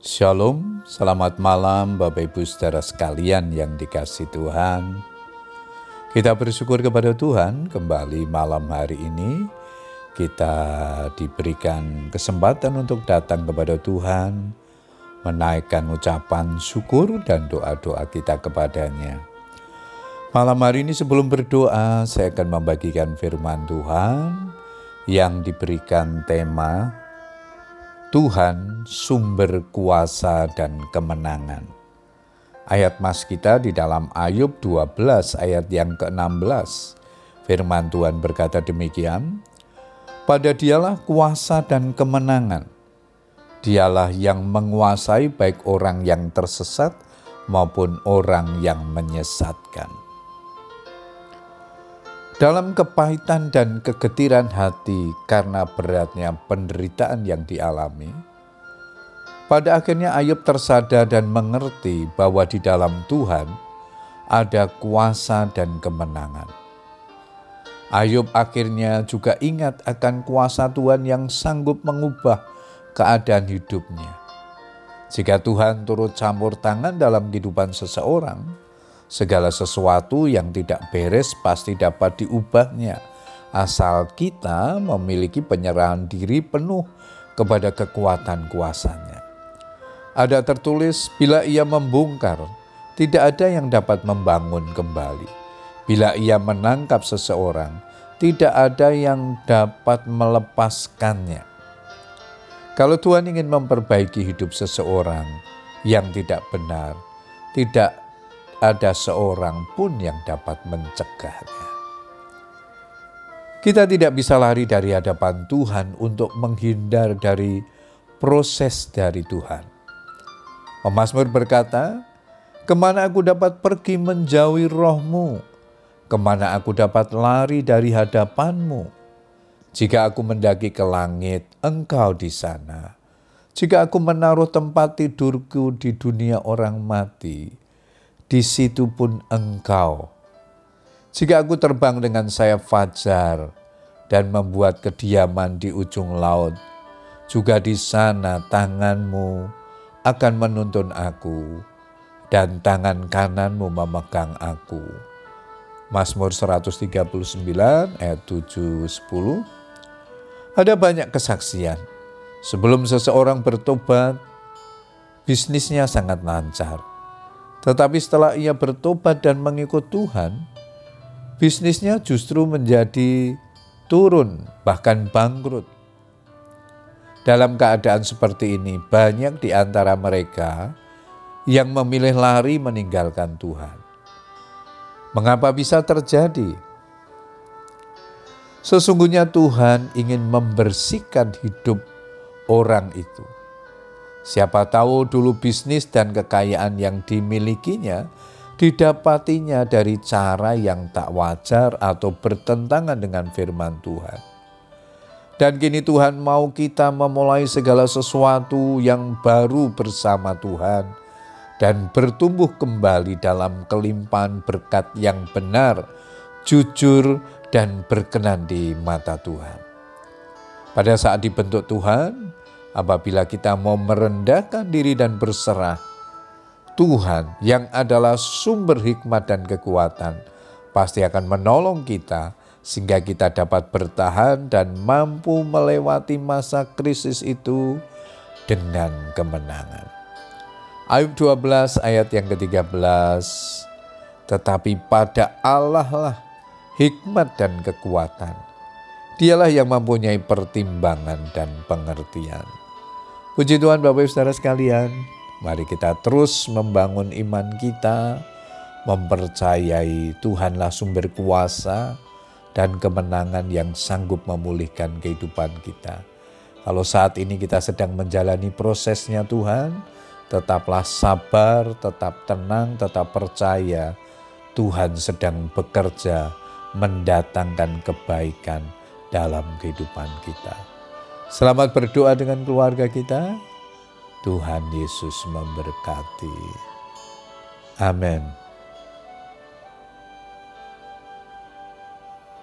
Shalom, selamat malam Bapak Ibu saudara sekalian yang dikasih Tuhan. Kita bersyukur kepada Tuhan kembali malam hari ini kita diberikan kesempatan untuk datang kepada Tuhan, menaikkan ucapan syukur dan doa-doa kita kepadanya. Malam hari ini sebelum berdoa saya akan membagikan firman Tuhan yang diberikan tema Tuhan sumber kuasa dan kemenangan. Ayat mas kita di dalam Ayub 12 ayat yang ke-16. Firman Tuhan berkata demikian, Pada dialah kuasa dan kemenangan. Dialah yang menguasai baik orang yang tersesat maupun orang yang menyesatkan. Dalam kepahitan dan kegetiran hati karena beratnya penderitaan yang dialami, pada akhirnya Ayub tersadar dan mengerti bahwa di dalam Tuhan ada kuasa dan kemenangan. Ayub akhirnya juga ingat akan kuasa Tuhan yang sanggup mengubah keadaan hidupnya. Jika Tuhan turut campur tangan dalam kehidupan seseorang, Segala sesuatu yang tidak beres pasti dapat diubahnya, asal kita memiliki penyerahan diri penuh kepada kekuatan kuasanya. Ada tertulis, bila ia membongkar, tidak ada yang dapat membangun kembali. Bila ia menangkap seseorang, tidak ada yang dapat melepaskannya. Kalau Tuhan ingin memperbaiki hidup seseorang yang tidak benar, tidak ada seorang pun yang dapat mencegahnya. Kita tidak bisa lari dari hadapan Tuhan untuk menghindar dari proses dari Tuhan. Pemasmur berkata, Ke mana aku dapat pergi menjauhi rohmu? Ke mana aku dapat lari dari hadapanmu? Jika aku mendaki ke langit, engkau di sana. Jika aku menaruh tempat tidurku di dunia orang mati, di situ pun engkau. Jika aku terbang dengan sayap fajar dan membuat kediaman di ujung laut, juga di sana tanganmu akan menuntun aku dan tangan kananmu memegang aku. Mazmur 139 ayat 7 10. Ada banyak kesaksian. Sebelum seseorang bertobat, bisnisnya sangat lancar tetapi setelah ia bertobat dan mengikut Tuhan, bisnisnya justru menjadi turun, bahkan bangkrut. Dalam keadaan seperti ini, banyak di antara mereka yang memilih lari meninggalkan Tuhan. Mengapa bisa terjadi? Sesungguhnya Tuhan ingin membersihkan hidup orang itu Siapa tahu dulu bisnis dan kekayaan yang dimilikinya didapatinya dari cara yang tak wajar atau bertentangan dengan firman Tuhan. Dan kini Tuhan mau kita memulai segala sesuatu yang baru bersama Tuhan dan bertumbuh kembali dalam kelimpahan berkat yang benar, jujur, dan berkenan di mata Tuhan. Pada saat dibentuk Tuhan, apabila kita mau merendahkan diri dan berserah, Tuhan yang adalah sumber hikmat dan kekuatan pasti akan menolong kita sehingga kita dapat bertahan dan mampu melewati masa krisis itu dengan kemenangan. Ayub 12 ayat yang ke-13 Tetapi pada Allah lah hikmat dan kekuatan. Dialah yang mempunyai pertimbangan dan pengertian. Puji Tuhan Bapak Ibu Saudara sekalian, mari kita terus membangun iman kita, mempercayai Tuhanlah sumber kuasa dan kemenangan yang sanggup memulihkan kehidupan kita. Kalau saat ini kita sedang menjalani prosesnya Tuhan, tetaplah sabar, tetap tenang, tetap percaya Tuhan sedang bekerja mendatangkan kebaikan dalam kehidupan kita. Selamat berdoa dengan keluarga kita. Tuhan Yesus memberkati. Amin.